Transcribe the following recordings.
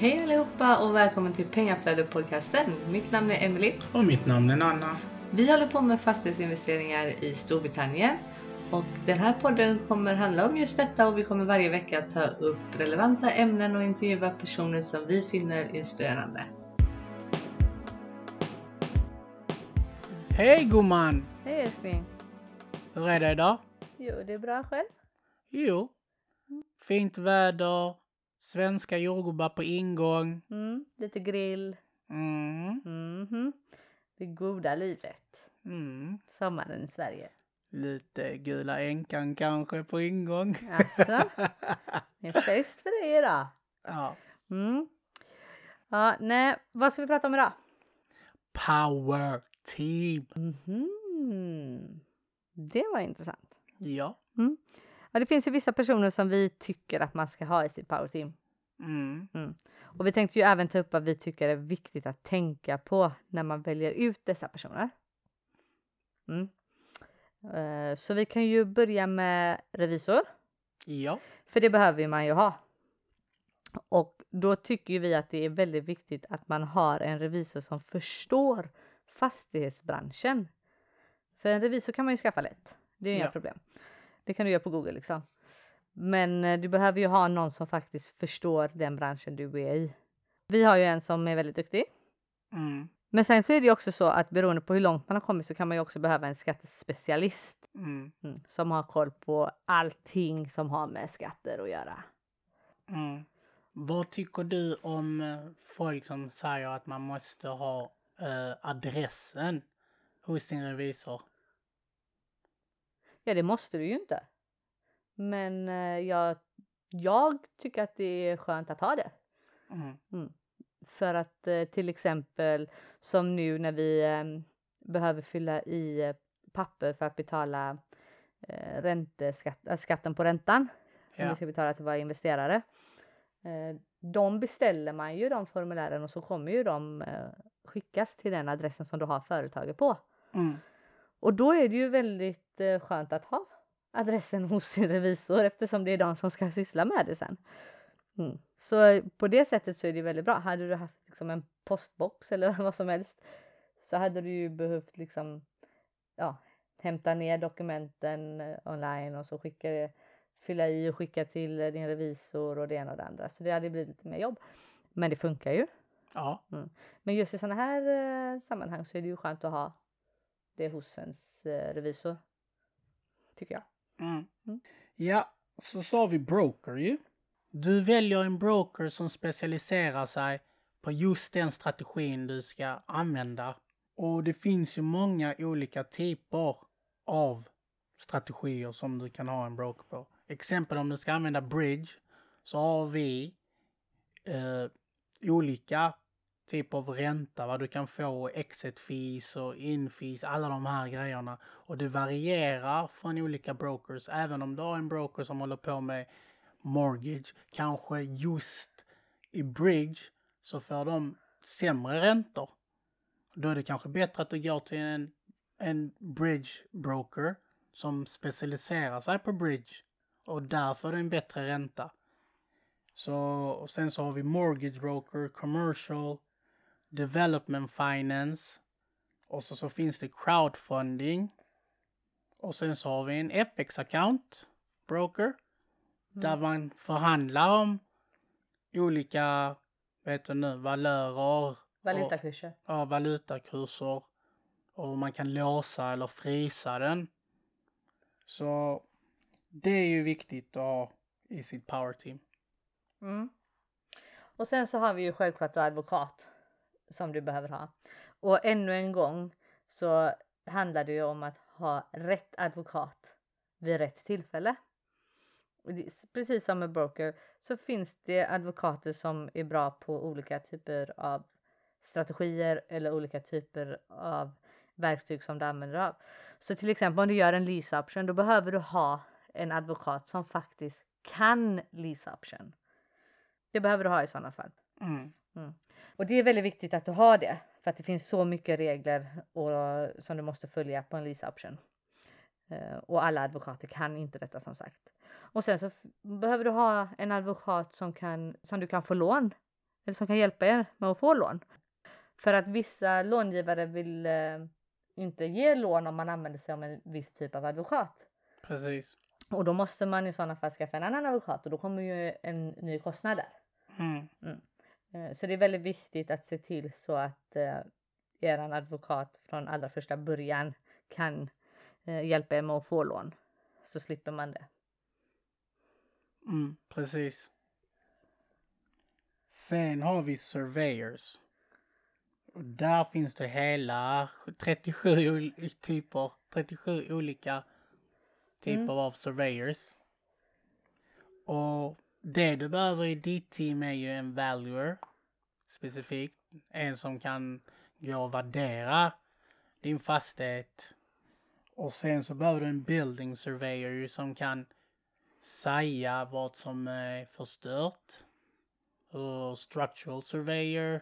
Hej allihopa och välkommen till Pengaflödet-podcasten. Mitt namn är Emily. Och mitt namn är Nanna. Vi håller på med fastighetsinvesteringar i Storbritannien. Och den här podden kommer handla om just detta och vi kommer varje vecka ta upp relevanta ämnen och intervjua personer som vi finner inspirerande. Hej gumman! Hej älskling. Hur är det idag? Jo, det är bra själv. Jo. Fint väder, svenska jordgubbar på ingång. Mm, lite grill. Mm. Mhm. Det goda livet. Mm. Sommaren i Sverige. Lite gula änkan kanske på ingång. Alltså, det är fest för dig idag. ja. Mm. Ja, nej, vad ska vi prata om idag? Power team. Mhm. Det var intressant. Ja. Ja, det finns ju vissa personer som vi tycker att man ska ha i sitt power team. Mm. Och vi tänkte ju även ta upp vad vi tycker är viktigt att tänka på när man väljer ut dessa personer. Mm. Eh, Så vi kan ju börja med revisor, Ja. för det behöver man ju ha. Och då tycker vi att det är väldigt viktigt att man har en revisor som förstår fastighetsbranschen. För en revisor kan man ju skaffa lätt, det är inga Ja. problem. Det kan du göra på Google liksom. Men eh, du behöver ju ha någon som faktiskt förstår den branschen du är i. Vi har ju en som är väldigt duktig. Mm. Men sen så är det ju också så att beroende på hur långt man har kommit så kan man ju också behöva en skattespecialist Mm. mm, som har koll på allting som har med skatter att göra. Mm. Vad tycker du om eh, folk som säger att man måste ha eh, adressen hos sin revisor? Ja, det måste du ju inte. Men eh, jag, jag tycker att det är skönt att ha det. Mm. För att eh, till exempel som nu när vi eh, behöver fylla i eh, papper för att betala eh, ränteskatt, äh, skatten på räntan som Ja. vi ska betala till våra investerare. Eh, de beställer man ju de formulären och så kommer ju de eh, skickas till den adressen som du har företaget på. Mm. Och då är det ju väldigt eh, skönt att ha adressen hos sin revisor eftersom det är de som ska syssla med det sen. Mm. Så eh, på det sättet så är det väldigt bra. Hade du haft liksom en postbox eller vad som helst så hade du ju behövt liksom ja, hämta ner dokumenten eh, online och så skicka det, fylla i och skicka till din revisor och det ena och det andra. Så det hade blivit lite mer jobb. Men det funkar ju. Ja. Men just i sådana här eh, sammanhang så är det ju skönt att ha det hos ens eh, revisor. Tycker jag. Mm. Mm. Ja, så sa vi broker ju. Du väljer en broker som specialiserar sig på just den strategin du ska använda. Och det finns ju många olika typer av strategier som du kan ha en broker på. Exempel om du ska använda bridge så har vi eh, olika typ av ränta, vad du kan få, exit fees och in fees, alla de här grejerna. Och det varierar från olika brokers. Även om du har en broker som håller på med mortgage, kanske just i bridge så får de sämre räntor. Då är det kanske bättre att du går till en, en bridge broker som specialiserar sig på bridge och där får du en bättre ränta. Så, och sen så har vi mortgage broker, commercial, development finance och så, så finns det crowdfunding. Och sen så har vi en FX-account broker där man förhandlar om olika, vet du nu, valörer, Valutakurser. ja, valutakurser och man kan låsa eller frysa den. Så det är ju viktigt att ha i sitt power team. Mm. Och sen så har vi ju självklart då advokat som du behöver ha. Och ännu en gång så handlar det ju om att ha rätt advokat vid rätt tillfälle. Precis som med broker så finns det advokater som är bra på olika typer av strategier eller olika typer av verktyg som du använder av. Så till exempel om du gör en lease option då behöver du ha en advokat som faktiskt kan lease option. Det behöver du ha i sådana fall. Mm. Och det är väldigt viktigt att du har det för att det finns så mycket regler och, som du måste följa på en lease option. Eh, och alla advokater kan inte detta som sagt. Och sen så behöver du ha en advokat som, kan, som du kan få lån eller som kan hjälpa er med att få lån. För att vissa långivare vill eh, inte ge lån om man använder sig av en viss typ av advokat. Precis. Och då måste man i sådana fall skaffa en annan advokat och då kommer ju en ny kostnad där. Mm. Eh, Så det är väldigt viktigt att se till så att eh, er advokat från allra första början kan eh, hjälpa er med att få lån. Så slipper man det. Mm, precis. Sen har vi surveyors. Och där finns det hela 37 ol- typer, 37 olika typer Mm. av surveyors. Och det du behöver i ditt team är ju en valuer specifikt. En som kan gå och värdera din fastighet. Och sen så behöver du en building surveyor som kan säga vad som är förstört. Och structural surveyor.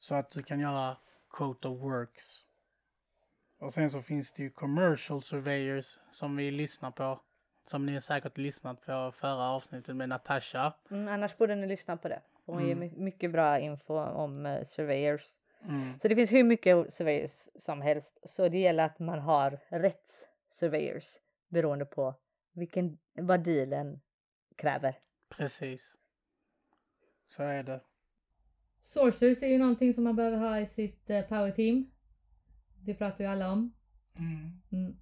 Så att du kan göra quote of works. Och sen så finns det ju commercial surveyors som vi lyssnar på. Som ni har säkert lyssnat på förra avsnittet med Natasha. Mm, annars borde ni lyssna på det. Hon ger Mm. my- mycket bra info om eh, surveyors. Mm. Så det finns hur mycket surveyors som helst. Så det gäller att man har rätt surveyors beroende på vilken, vad dealen kräver. Precis. Så är det. Sourcers är ju någonting som man behöver ha i sitt eh, power team. Det pratar ju alla om. Mm.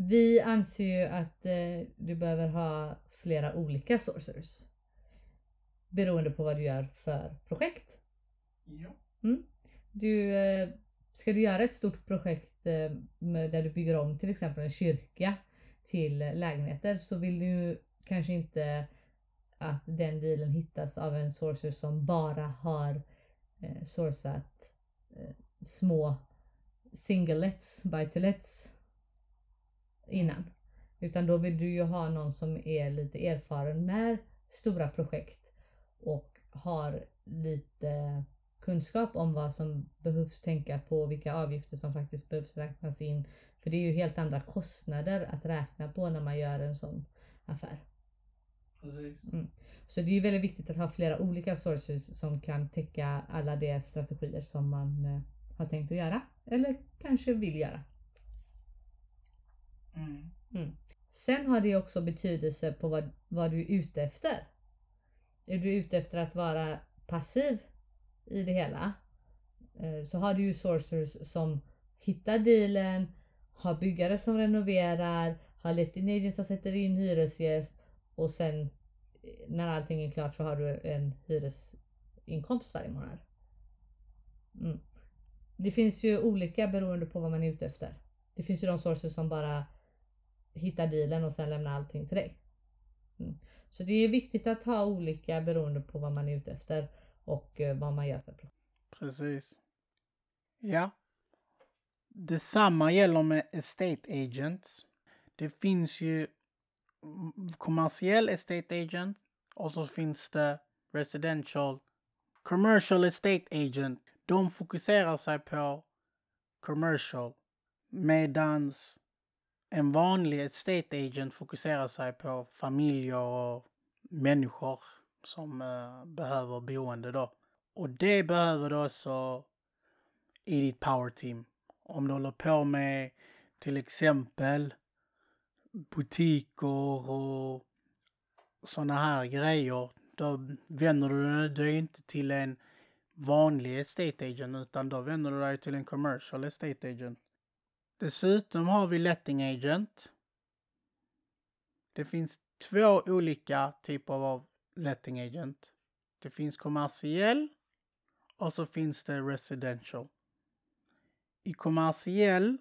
Vi anser ju att eh, du behöver ha flera olika sourcers. Beroende på vad du gör för projekt. Ja. Du, eh, ska du göra ett stort projekt eh, med, där du bygger om till exempel en kyrka till lägenheter så vill du kanske inte att den dealen hittas av en sourcer som bara har eh, sourcat eh, små single-lets, buy-to-lets innan. Utan då vill du ju ha någon som är lite erfaren med stora projekt och har lite kunskap om vad som behövs tänka på, vilka avgifter som faktiskt behövs räknas in. För det är ju helt andra kostnader att räkna på när man gör en sån affär. Precis. Så det är ju väldigt viktigt att ha flera olika sources som kan täcka alla de strategier som man eh, har tänkt att göra. Eller kanske vill göra. Mm. mm. Sen har det ju också betydelse på vad, vad du är ute efter. Är du ute efter att vara passiv i det hela eh, så har du ju sourcers som hittar dealen, har byggare som renoverar, har letting agents som sätter in hyresgäst och sen eh, när allting är klart så har du en hyresinkomst varje månad. Mm. Det finns ju olika beroende på vad man är ute efter. Det finns ju de sources som bara hitta dealen och sen lämna allting till dig. Mm. Så det är viktigt att ha olika beroende på vad man är ute efter och eh, vad man gör för projekt. Precis. Ja. Detsamma gäller med estate agents. Det finns ju kommersiell estate agent och så finns det residential commercial estate agent. De fokuserar sig på commercial medans en vanlig estate agent fokuserar sig på familjer och människor som uh, behöver boende då. Och det behöver du också i ditt power team. Om du håller på med till exempel butiker och sådana här grejer. Då vänder du dig inte till en vanlig estate agent utan då vänder du dig till en commercial estate agent. Dessutom har vi letting agent. Det finns två olika typer av letting agent. Det finns kommersiell och så finns det residential. I kommersiell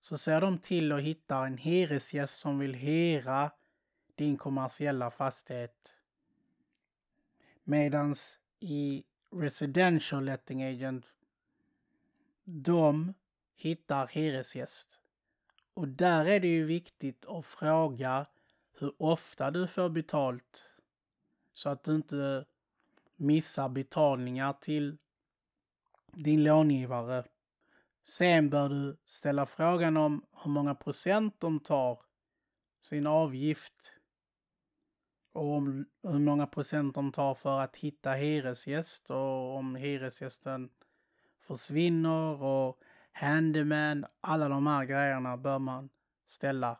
så ser de till att hitta en hyresgäst som vill hyra din kommersiella fastighet. Medans i residential letting agent de hittar hyresgäst. Och där är det ju viktigt att fråga hur ofta du får betalt så att du inte missar betalningar till din långivare. Sen bör du ställa frågan om hur många procent de tar sin avgift och om hur många procent de tar för att hitta hyresgäst och om hyresgästen försvinner och handyman, alla de här grejerna bör man ställa.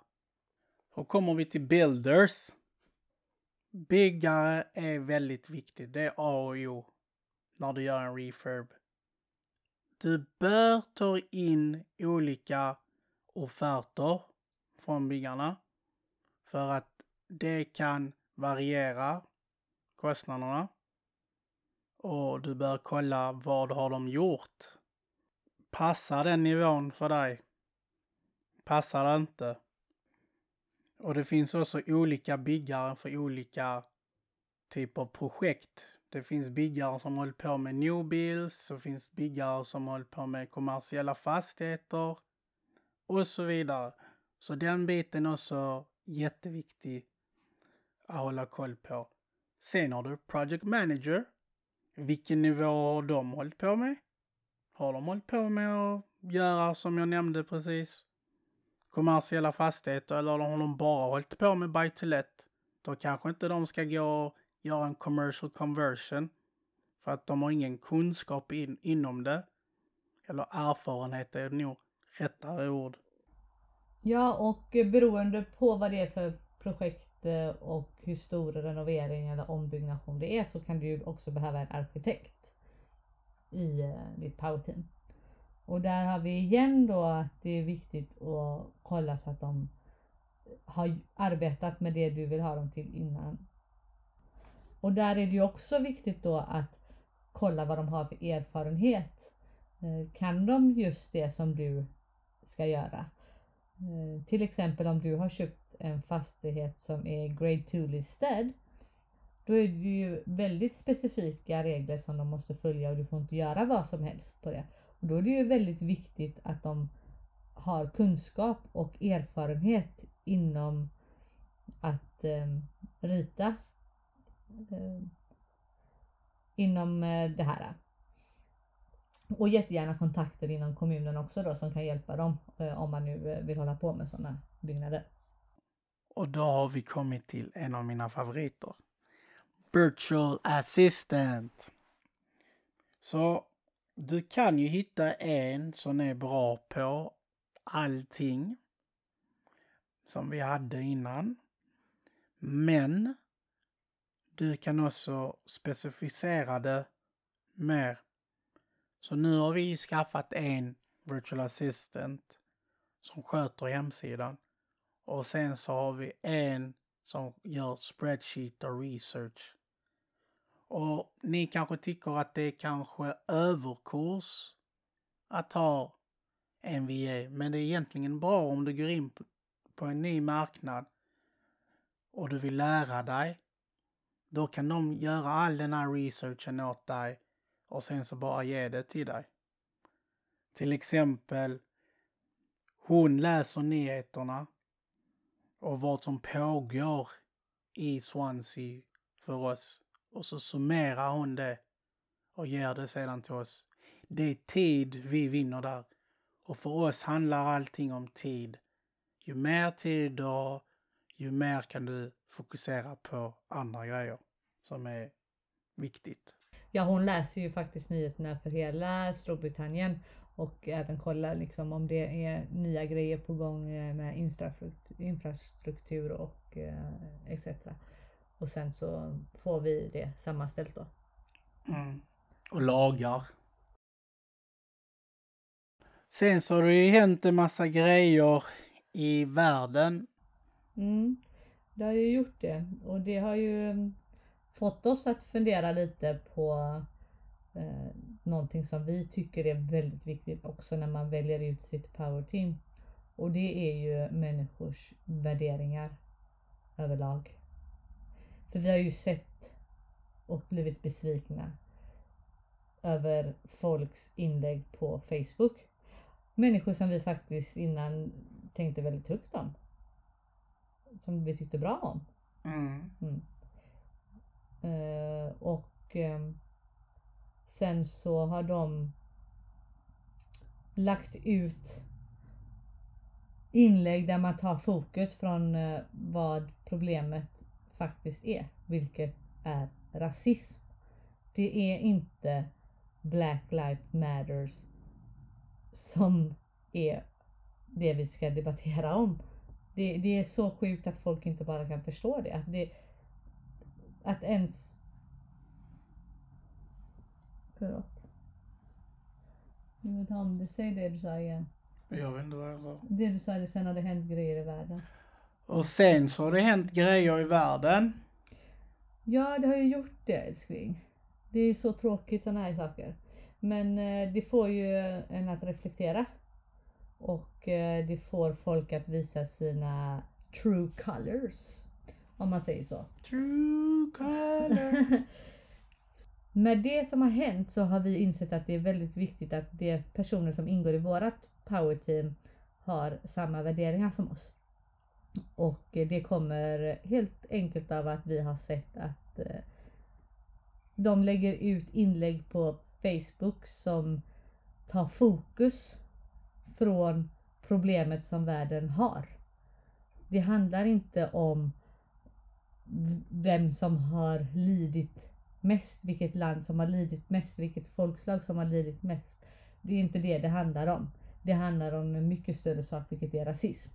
Och kommer vi till builders. Byggare är väldigt viktigt. Det är A och O när du gör en refurb. Du bör ta in olika offerter från byggarna för att det kan variera kostnaderna. Och du bör kolla vad har de gjort. Passar den nivån för dig? Passar det inte? Och det finns också olika byggare för olika typer av projekt. Det finns byggare som håller på med new builds, det finns byggare som håller på med kommersiella fastigheter och så vidare. Så den biten är också jätteviktig att hålla koll på. Sen har du Project Manager. Vilken nivå har de hållit på med? Har de hållit på med att göra som jag nämnde precis? Kommersiella fastigheter eller har de bara hållit på med buy to let? Då kanske inte de ska gå och göra en commercial conversion. För att de har ingen kunskap in, inom det. Eller erfarenhet är nog rättare ord. Ja och beroende på vad det är för projekt eh, och hur stor renovering eller ombyggnation det är så kan du ju också behöva en arkitekt i eh, ditt powerteam. Och där har vi igen då att det är viktigt att kolla så att de har arbetat med det du vill ha dem till innan. Och där är det ju också viktigt då att kolla vad de har för erfarenhet. Eh, kan de just det som du ska göra? Eh, till exempel om du har köpt en fastighet som är grade 2 listed. Då är det ju väldigt specifika regler som de måste följa och du får inte göra vad som helst på det. Och då är det ju väldigt viktigt att de har kunskap och erfarenhet inom att eh, rita eh, inom eh, det här. Och jättegärna kontakter inom kommunen också då som kan hjälpa dem eh, om man nu eh, vill hålla på med sådana byggnader. Och då har vi kommit till en av mina favoriter. Virtual Assistant. Så du kan ju hitta en som är bra på allting som vi hade innan. Men du kan också specificera det mer. Så nu har vi skaffat en virtual assistant som sköter hemsidan. Och sen så har vi en som gör spreadsheet och research. Och ni kanske tycker att det är kanske överkurs att ha en Men det är egentligen bra om du går in på en ny marknad och du vill lära dig. Då kan de göra all den här researchen åt dig och sen så bara ge det till dig. Till exempel, hon läser nyheterna och vad som pågår i Swansea för oss. Och så summerar hon det och ger det sedan till oss. Det är tid vi vinner där. Och för oss handlar allting om tid. Ju mer tid du har, ju mer kan du fokusera på andra grejer som är viktigt. Ja, hon läser ju faktiskt nyheterna för hela Storbritannien och även kollar liksom om det är nya grejer på gång eh, med infrastruktur och eh, etc. Och sen så får vi det sammanställt då. Mm. Och lagar. Sen så har det ju hänt en massa grejer i världen. Mm. Det har ju gjort det och det har ju fått oss att fundera lite på eh, någonting som vi tycker är väldigt viktigt också när man väljer ut sitt powerteam. Och det är ju människors värderingar överlag. För vi har ju sett och blivit besvikna över folks inlägg på Facebook. Människor som vi faktiskt innan tänkte väldigt högt om. Som vi tyckte bra om. Mm. Mm. Uh, och um, sen så har de lagt ut inlägg där man tar fokus från uh, vad problemet faktiskt är, vilket är rasism. Det är inte Black Lives Matters som är det vi ska debattera om. Det, det är så sjukt att folk inte bara kan förstå det. Att, det, att ens... Förlåt. Jag vet inte om du säger det du sa igen. Jag vet inte vad jag sa. Det du sa, det sen har det hänt grejer i världen. Och sen så har det hänt grejer i världen. Ja, det har ju gjort det älskling. Det är så tråkigt sådana här saker. Men eh, det får ju en att reflektera. Och eh, det får folk att visa sina true colors. Om man säger så. True colors. Med det som har hänt så har vi insett att det är väldigt viktigt att de personer som ingår i vårat powerteam har samma värderingar som oss. Och det kommer helt enkelt av att vi har sett att eh, de lägger ut inlägg på Facebook som tar fokus från problemet som världen har. Det handlar inte om vem som har lidit mest, vilket land som har lidit mest, vilket folkslag som har lidit mest. Det är inte det det handlar om. Det handlar om en mycket större sak, vilket är rasism.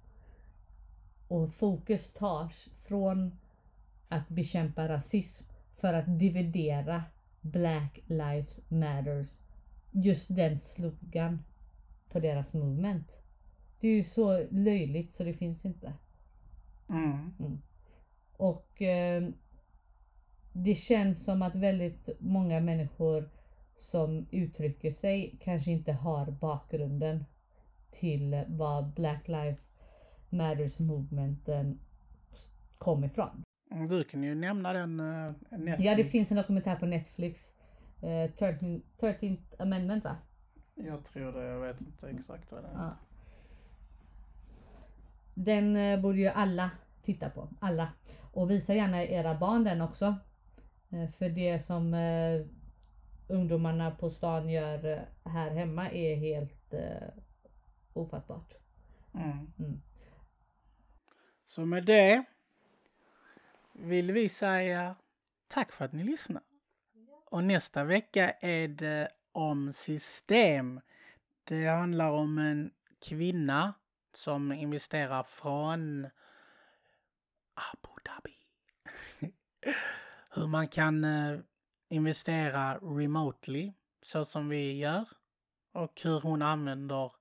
Och fokus tas från att bekämpa rasism för att dividera Black Lives Matters. Just den slogan på deras movement. Det är ju så löjligt så det finns inte. Mm. Och eh, det känns som att väldigt många människor som uttrycker sig kanske inte har bakgrunden till vad Black Lives Matters movementen kom ifrån. Mm, Du kan ju nämna den uh, Netflix. Ja, det finns en dokumentär på Netflix. Eh, 13, 13th amendment va? Jag tror det, jag vet inte exakt vad det är. Ja. Den eh, borde ju alla titta på. Alla. Och visa gärna era barn den också. Eh, för det som eh, ungdomarna på stan gör eh, här hemma är helt eh, ofattbart. Mm. Mm. Så med det vill vi säga tack för att ni lyssnar. Och nästa vecka är det om system. Det handlar om en kvinna som investerar från Abu Dhabi. Hur man kan eh, investera remotely så som vi gör och hur hon använder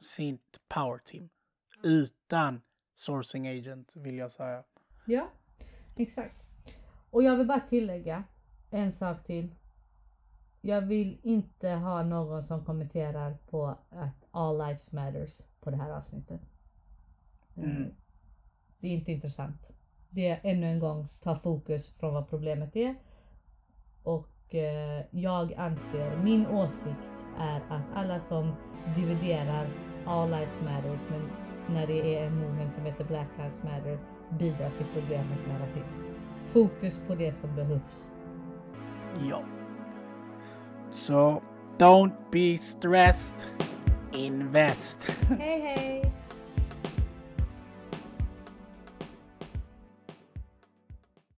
sitt power team utan sourcing agent vill jag säga. Ja, exakt. Och jag vill bara tillägga en sak till. Jag vill inte ha någon som kommenterar på att all lives matters på det här avsnittet. Eh, Mm. Det är inte intressant. Det är ännu en gång ta fokus från vad problemet är. Och eh, jag anser, min åsikt är att alla som dividerar all lives matters men när det är en movement som heter Black Lives Matter bidrar till problemet med rasism. Fokus på det som behövs. Ja. Så don't be stressed. Invest. Hej hej!